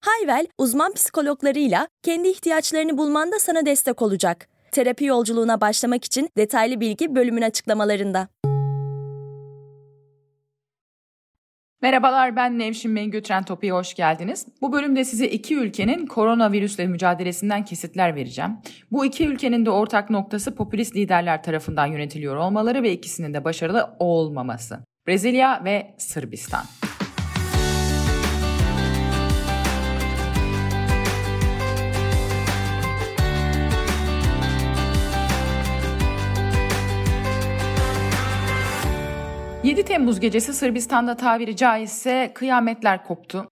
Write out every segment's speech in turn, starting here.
Hayvel, uzman psikologlarıyla kendi ihtiyaçlarını bulmanda sana destek olacak. Terapi yolculuğuna başlamak için detaylı bilgi bölümün açıklamalarında. Merhabalar ben Nevşin Mengü Trend Topi'ye hoş geldiniz. Bu bölümde size iki ülkenin koronavirüsle mücadelesinden kesitler vereceğim. Bu iki ülkenin de ortak noktası popülist liderler tarafından yönetiliyor olmaları ve ikisinin de başarılı olmaması. Brezilya ve Sırbistan. 7 Temmuz gecesi Sırbistan'da tabiri caizse kıyametler koptu.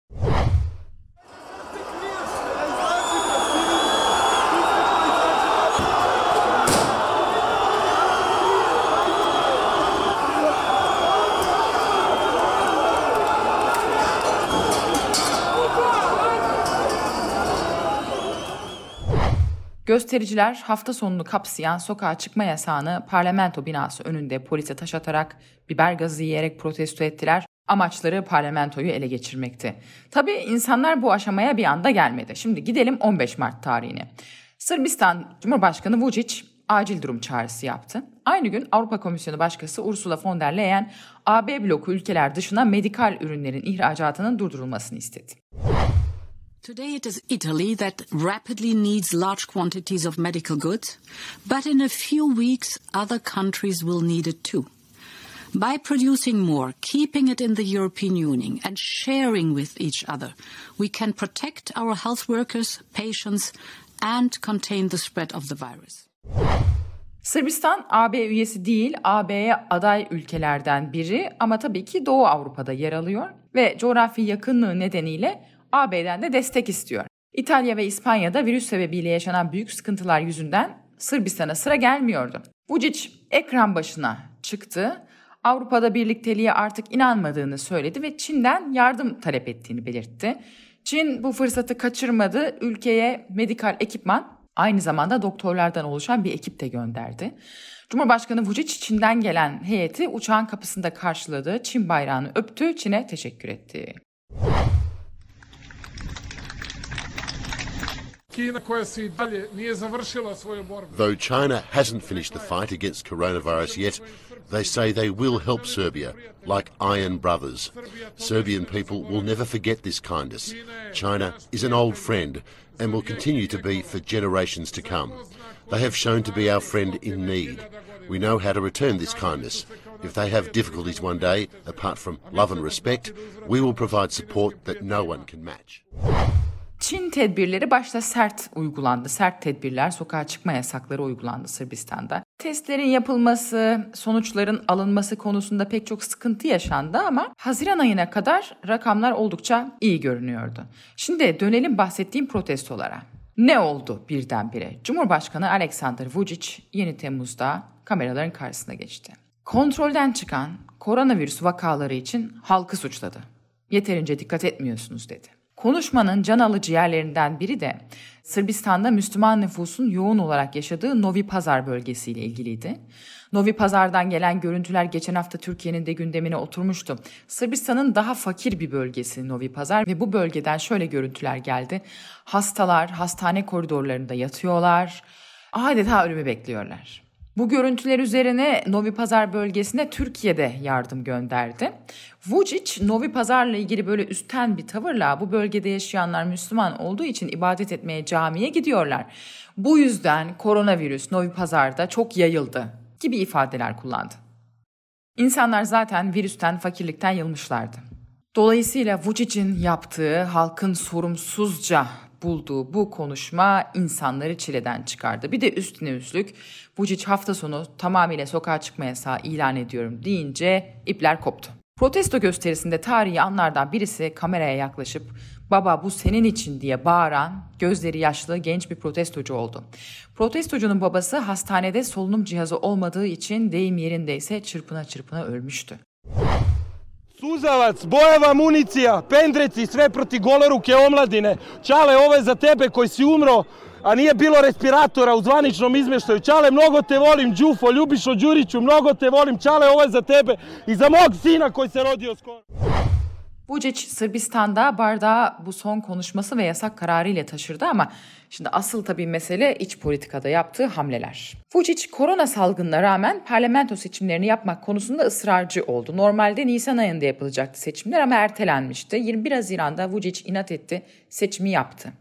Göstericiler hafta sonunu kapsayan sokağa çıkma yasağını parlamento binası önünde polise taş atarak, biber gazı yiyerek protesto ettiler. Amaçları parlamentoyu ele geçirmekti. Tabii insanlar bu aşamaya bir anda gelmedi. Şimdi gidelim 15 Mart tarihine. Sırbistan Cumhurbaşkanı Vučić acil durum çağrısı yaptı. Aynı gün Avrupa Komisyonu Başkanı Ursula von der Leyen AB bloku ülkeler dışına medikal ürünlerin ihracatının durdurulmasını istedi. Today it is Italy that rapidly needs large quantities of medical goods, but in a few weeks other countries will need it too. By producing more, keeping it in the European Union and sharing with each other, we can protect our health workers, patients and contain the spread of the virus. Sırbistan AB üyesi değil, AB'ye aday ülkelerden biri ama tabii ki Doğu Avrupa'da yer alıyor ve coğrafi yakınlığı nedeniyle AB'den de destek istiyor. İtalya ve İspanya'da virüs sebebiyle yaşanan büyük sıkıntılar yüzünden Sırbistan'a sıra gelmiyordu. Vucic ekran başına çıktı. Avrupa'da birlikteliğe artık inanmadığını söyledi ve Çin'den yardım talep ettiğini belirtti. Çin bu fırsatı kaçırmadı. Ülkeye medikal ekipman, aynı zamanda doktorlardan oluşan bir ekip de gönderdi. Cumhurbaşkanı Vucic Çin'den gelen heyeti uçağın kapısında karşıladı. Çin bayrağını öptü, Çin'e teşekkür etti. Though China hasn't finished the fight against coronavirus yet, they say they will help Serbia, like Iron Brothers. Serbian people will never forget this kindness. China is an old friend and will continue to be for generations to come. They have shown to be our friend in need. We know how to return this kindness. If they have difficulties one day, apart from love and respect, we will provide support that no one can match. Çin tedbirleri başta sert uygulandı. Sert tedbirler, sokağa çıkma yasakları uygulandı Sırbistan'da. Testlerin yapılması, sonuçların alınması konusunda pek çok sıkıntı yaşandı ama Haziran ayına kadar rakamlar oldukça iyi görünüyordu. Şimdi dönelim bahsettiğim protestolara. Ne oldu birdenbire? Cumhurbaşkanı Alexander Vucic yeni Temmuz'da kameraların karşısına geçti. Kontrolden çıkan koronavirüs vakaları için halkı suçladı. Yeterince dikkat etmiyorsunuz dedi. Konuşmanın can alıcı yerlerinden biri de Sırbistan'da Müslüman nüfusun yoğun olarak yaşadığı Novi Pazar bölgesiyle ilgiliydi. Novi Pazar'dan gelen görüntüler geçen hafta Türkiye'nin de gündemine oturmuştu. Sırbistan'ın daha fakir bir bölgesi Novi Pazar ve bu bölgeden şöyle görüntüler geldi. Hastalar hastane koridorlarında yatıyorlar, adeta ölümü bekliyorlar. Bu görüntüler üzerine Novi Pazar bölgesine Türkiye'de yardım gönderdi. Vucic Novi Pazar'la ilgili böyle üstten bir tavırla bu bölgede yaşayanlar Müslüman olduğu için ibadet etmeye camiye gidiyorlar. Bu yüzden koronavirüs Novi Pazar'da çok yayıldı gibi ifadeler kullandı. İnsanlar zaten virüsten, fakirlikten yılmışlardı. Dolayısıyla Vucic'in yaptığı halkın sorumsuzca bulduğu bu konuşma insanları çileden çıkardı. Bir de üstüne üstlük Vucic hafta sonu tamamıyla sokağa çıkma yasağı ilan ediyorum deyince ipler koptu. Protesto gösterisinde tarihi anlardan birisi kameraya yaklaşıp baba bu senin için diye bağıran gözleri yaşlı genç bir protestocu oldu. Protestocunun babası hastanede solunum cihazı olmadığı için deyim yerindeyse çırpına çırpına ölmüştü. Suzavac, bojeva municija, pendreci, sve proti goloruke omladine. Čale, ovo je za tebe koji si umro, a nije bilo respiratora u zvaničnom izmeštaju. Čale, mnogo te volim, Đufo, Ljubišo Đuriću, mnogo te volim. Čale, ovo je za tebe i za mog sina koji se rodio skoro. Vučić Sırbistan'da bardağı bu son konuşması ve yasak kararı ile taşırdı ama şimdi asıl tabii mesele iç politikada yaptığı hamleler. Vučić korona salgınına rağmen parlamento seçimlerini yapmak konusunda ısrarcı oldu. Normalde Nisan ayında yapılacaktı seçimler ama ertelenmişti. 21 Haziran'da Vučić inat etti, seçimi yaptı.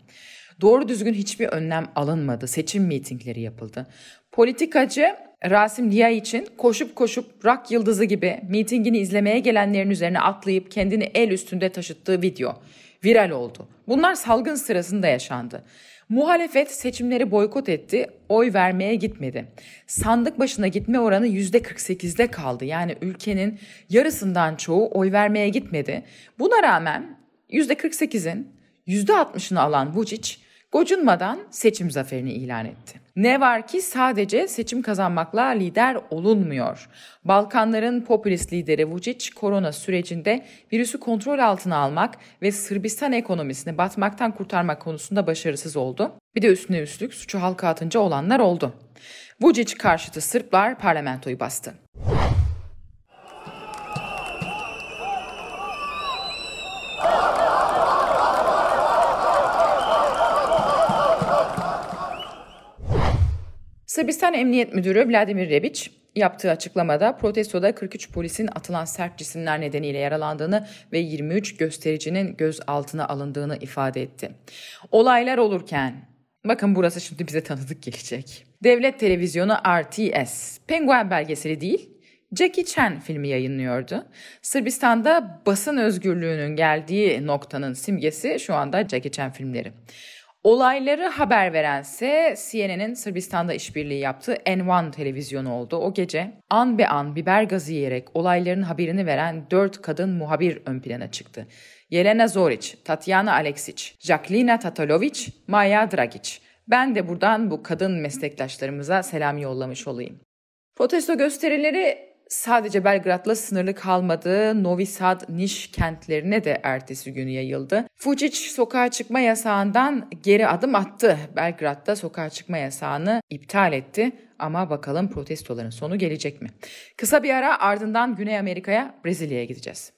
Doğru düzgün hiçbir önlem alınmadı. Seçim mitingleri yapıldı. Politikacı Rasim Lia için koşup koşup rock yıldızı gibi mitingini izlemeye gelenlerin üzerine atlayıp kendini el üstünde taşıttığı video viral oldu. Bunlar salgın sırasında yaşandı. Muhalefet seçimleri boykot etti, oy vermeye gitmedi. Sandık başına gitme oranı %48'de kaldı. Yani ülkenin yarısından çoğu oy vermeye gitmedi. Buna rağmen %48'in %60'ını alan Vučić gocunmadan seçim zaferini ilan etti. Ne var ki sadece seçim kazanmakla lider olunmuyor. Balkanların popülist lideri Vučić korona sürecinde virüsü kontrol altına almak ve Sırbistan ekonomisini batmaktan kurtarmak konusunda başarısız oldu. Bir de üstüne üstlük suçu halka atınca olanlar oldu. Vučić karşıtı Sırplar parlamentoyu bastı. Sırbistan Emniyet Müdürü Vladimir Rebic yaptığı açıklamada protestoda 43 polisin atılan sert cisimler nedeniyle yaralandığını ve 23 göstericinin gözaltına alındığını ifade etti. Olaylar olurken Bakın burası şimdi bize tanıdık gelecek. Devlet televizyonu RTS, Penguen belgeseli değil, Jackie Chan filmi yayınlıyordu. Sırbistan'da basın özgürlüğünün geldiği noktanın simgesi şu anda Jackie Chan filmleri. Olayları haber verense CNN'in Sırbistan'da işbirliği yaptığı N1 televizyonu oldu. O gece an be an biber gazı yiyerek olayların haberini veren dört kadın muhabir ön plana çıktı. Yelena Zoric, Tatyana Aleksic, Jacqueline Tatalovic, Maya Dragic. Ben de buradan bu kadın meslektaşlarımıza selam yollamış olayım. Protesto gösterileri sadece Belgrad'la sınırlı kalmadı. Novi Sad, Niş kentlerine de ertesi günü yayıldı. Fucic sokağa çıkma yasağından geri adım attı. Belgrad'da sokağa çıkma yasağını iptal etti. Ama bakalım protestoların sonu gelecek mi? Kısa bir ara ardından Güney Amerika'ya, Brezilya'ya gideceğiz.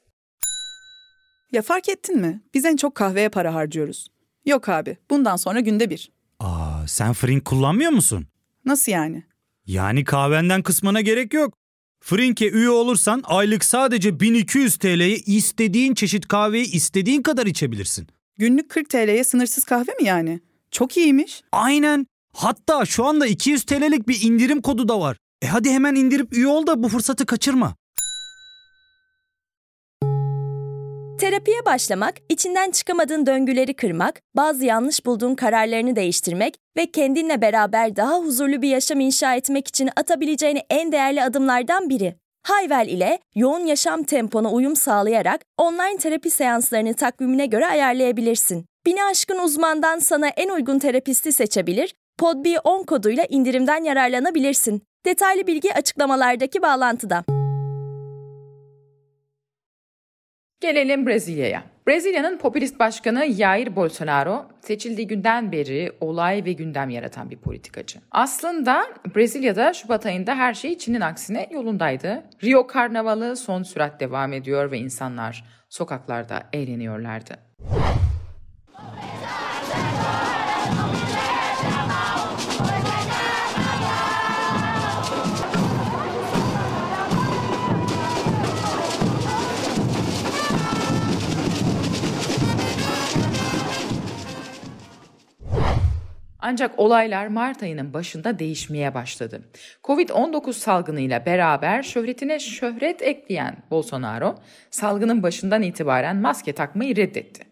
Ya fark ettin mi? Biz en çok kahveye para harcıyoruz. Yok abi, bundan sonra günde bir. Aa, sen Frink kullanmıyor musun? Nasıl yani? Yani kahvenden kısmına gerek yok. Frink'e üye olursan aylık sadece 1200 TL'ye istediğin çeşit kahveyi istediğin kadar içebilirsin. Günlük 40 TL'ye sınırsız kahve mi yani? Çok iyiymiş. Aynen. Hatta şu anda 200 TL'lik bir indirim kodu da var. E hadi hemen indirip üye ol da bu fırsatı kaçırma. Terapiye başlamak, içinden çıkamadığın döngüleri kırmak, bazı yanlış bulduğun kararlarını değiştirmek ve kendinle beraber daha huzurlu bir yaşam inşa etmek için atabileceğin en değerli adımlardan biri. Hayvel ile yoğun yaşam tempona uyum sağlayarak online terapi seanslarını takvimine göre ayarlayabilirsin. Bini aşkın uzmandan sana en uygun terapisti seçebilir, podb10 koduyla indirimden yararlanabilirsin. Detaylı bilgi açıklamalardaki bağlantıda. Gelelim Brezilya'ya. Brezilya'nın popülist başkanı Jair Bolsonaro seçildiği günden beri olay ve gündem yaratan bir politikacı. Aslında Brezilya'da Şubat ayında her şey Çin'in aksine yolundaydı. Rio Karnavalı son sürat devam ediyor ve insanlar sokaklarda eğleniyorlardı. Ancak olaylar Mart ayının başında değişmeye başladı. Covid-19 salgınıyla beraber şöhretine şöhret ekleyen Bolsonaro, salgının başından itibaren maske takmayı reddetti.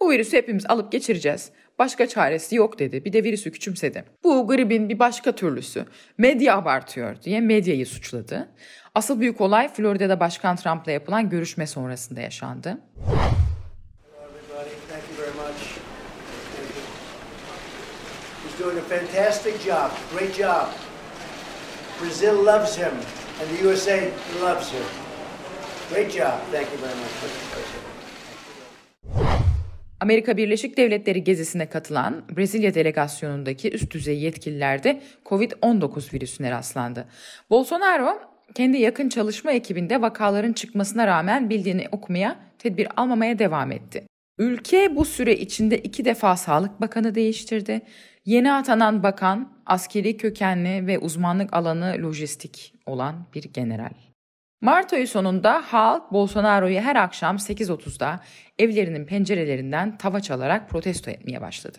Bu virüsü hepimiz alıp geçireceğiz. Başka çaresi yok dedi. Bir de virüsü küçümsedi. Bu gripin bir başka türlüsü. Medya abartıyor diye medyayı suçladı. Asıl büyük olay Florida'da Başkan Trump'la yapılan görüşme sonrasında yaşandı. Doing a fantastic job. Great job. Brazil loves him, and the USA loves him. Great job. Thank you very much. Amerika Birleşik Devletleri gezisine katılan Brezilya delegasyonundaki üst düzey yetkililerde COVID-19 virüsüne rastlandı. Bolsonaro kendi yakın çalışma ekibinde vakaların çıkmasına rağmen bildiğini okumaya, tedbir almamaya devam etti. Ülke bu süre içinde iki defa Sağlık Bakanı değiştirdi. Yeni atanan bakan askeri kökenli ve uzmanlık alanı lojistik olan bir general. Mart ayı sonunda halk Bolsonaro'yu her akşam 8.30'da evlerinin pencerelerinden tava çalarak protesto etmeye başladı.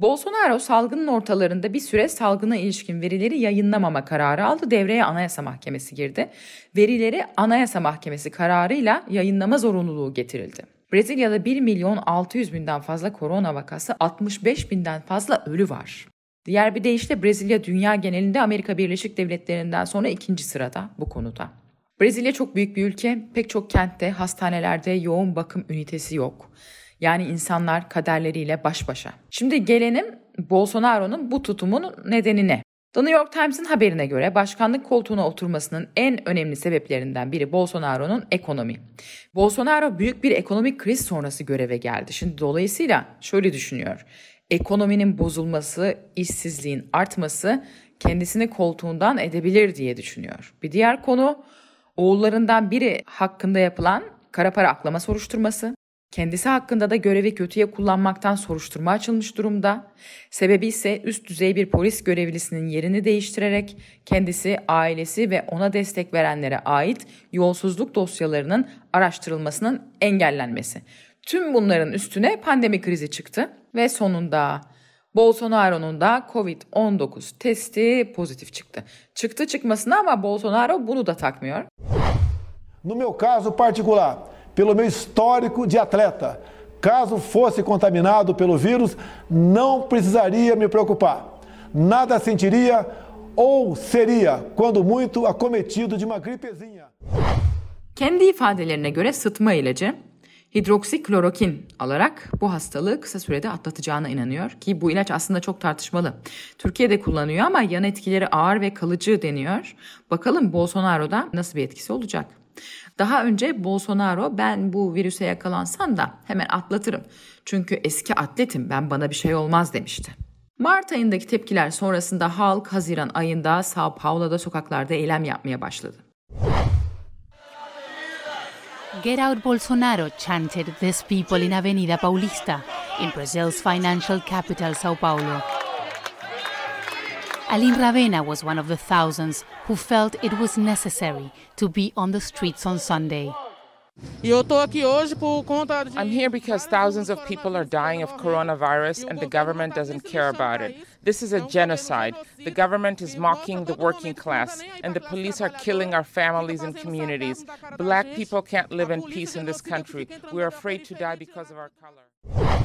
Bolsonaro salgının ortalarında bir süre salgına ilişkin verileri yayınlamama kararı aldı. Devreye Anayasa Mahkemesi girdi. Verileri Anayasa Mahkemesi kararıyla yayınlama zorunluluğu getirildi. Brezilya'da 1 milyon 600 binden fazla korona vakası, 65 binden fazla ölü var. Diğer bir deyişle Brezilya dünya genelinde Amerika Birleşik Devletleri'nden sonra ikinci sırada bu konuda. Brezilya çok büyük bir ülke. Pek çok kentte, hastanelerde yoğun bakım ünitesi yok. Yani insanlar kaderleriyle baş başa. Şimdi gelenim Bolsonaro'nun bu tutumun nedenine. The New York Times'ın haberine göre başkanlık koltuğuna oturmasının en önemli sebeplerinden biri Bolsonaro'nun ekonomi. Bolsonaro büyük bir ekonomik kriz sonrası göreve geldi. Şimdi dolayısıyla şöyle düşünüyor. Ekonominin bozulması, işsizliğin artması kendisini koltuğundan edebilir diye düşünüyor. Bir diğer konu oğullarından biri hakkında yapılan kara para aklama soruşturması. Kendisi hakkında da görevi kötüye kullanmaktan soruşturma açılmış durumda. Sebebi ise üst düzey bir polis görevlisinin yerini değiştirerek kendisi, ailesi ve ona destek verenlere ait yolsuzluk dosyalarının araştırılmasının engellenmesi. Tüm bunların üstüne pandemi krizi çıktı ve sonunda Bolsonaro'nun da Covid-19 testi pozitif çıktı. Çıktı çıkmasına ama Bolsonaro bunu da takmıyor. No meu caso particular, pelo meu histórico de atleta. Caso fosse contaminado pelo vírus, não precisaria me preocupar. Nada sentiria ou seria, quando muito, acometido de uma gripezinha. Kendi ifadelerine göre sıtma ilacı hidroksiklorokin alarak bu hastalığı kısa sürede atlatacağına inanıyor ki bu ilaç aslında çok tartışmalı. Türkiye'de kullanıyor ama yan etkileri ağır ve kalıcı deniyor. Bakalım Bolsonaro'da nasıl bir etkisi olacak? Daha önce Bolsonaro ben bu virüse yakalansam da hemen atlatırım. Çünkü eski atletim ben bana bir şey olmaz demişti. Mart ayındaki tepkiler sonrasında halk Haziran ayında Sao Paulo'da sokaklarda eylem yapmaya başladı. Get out Bolsonaro chanted these people in Avenida Paulista in Brazil's financial capital Sao Paulo. Aline Ravena was one of the thousands who felt it was necessary to be on the streets on Sunday. I'm here because thousands of people are dying of coronavirus and the government doesn't care about it. This is a genocide. The government is mocking the working class, and the police are killing our families and communities. Black people can't live in peace in this country. We're afraid to die because of our color.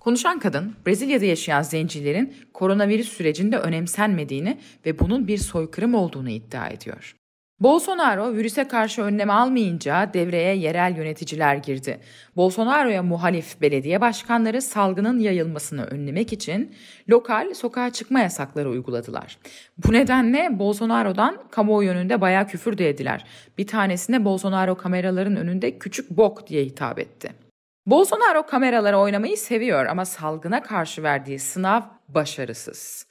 Konuşan kadın Brezilya'da yaşayan zencilerin koronavirüs sürecinde önemsenmediğini ve bunun bir soykırım olduğunu iddia ediyor. Bolsonaro virüse karşı önlem almayınca devreye yerel yöneticiler girdi. Bolsonaro'ya muhalif belediye başkanları salgının yayılmasını önlemek için lokal sokağa çıkma yasakları uyguladılar. Bu nedenle Bolsonaro'dan kamuoyu önünde bayağı küfür de ediler. Bir tanesine Bolsonaro kameraların önünde küçük bok diye hitap etti. Bolsonaro kameralara oynamayı seviyor ama salgına karşı verdiği sınav başarısız.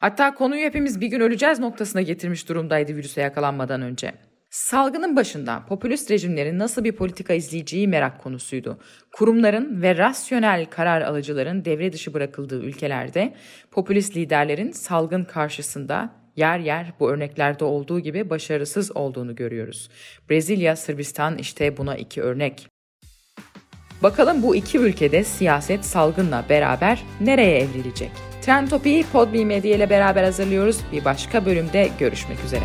Hatta konuyu hepimiz bir gün öleceğiz noktasına getirmiş durumdaydı virüse yakalanmadan önce. Salgının başında popülist rejimlerin nasıl bir politika izleyeceği merak konusuydu. Kurumların ve rasyonel karar alıcıların devre dışı bırakıldığı ülkelerde popülist liderlerin salgın karşısında yer yer bu örneklerde olduğu gibi başarısız olduğunu görüyoruz. Brezilya, Sırbistan işte buna iki örnek. Bakalım bu iki ülkede siyaset salgınla beraber nereye evrilecek? Trend Topi'yi Podbi Medya ile beraber hazırlıyoruz. Bir başka bölümde görüşmek üzere.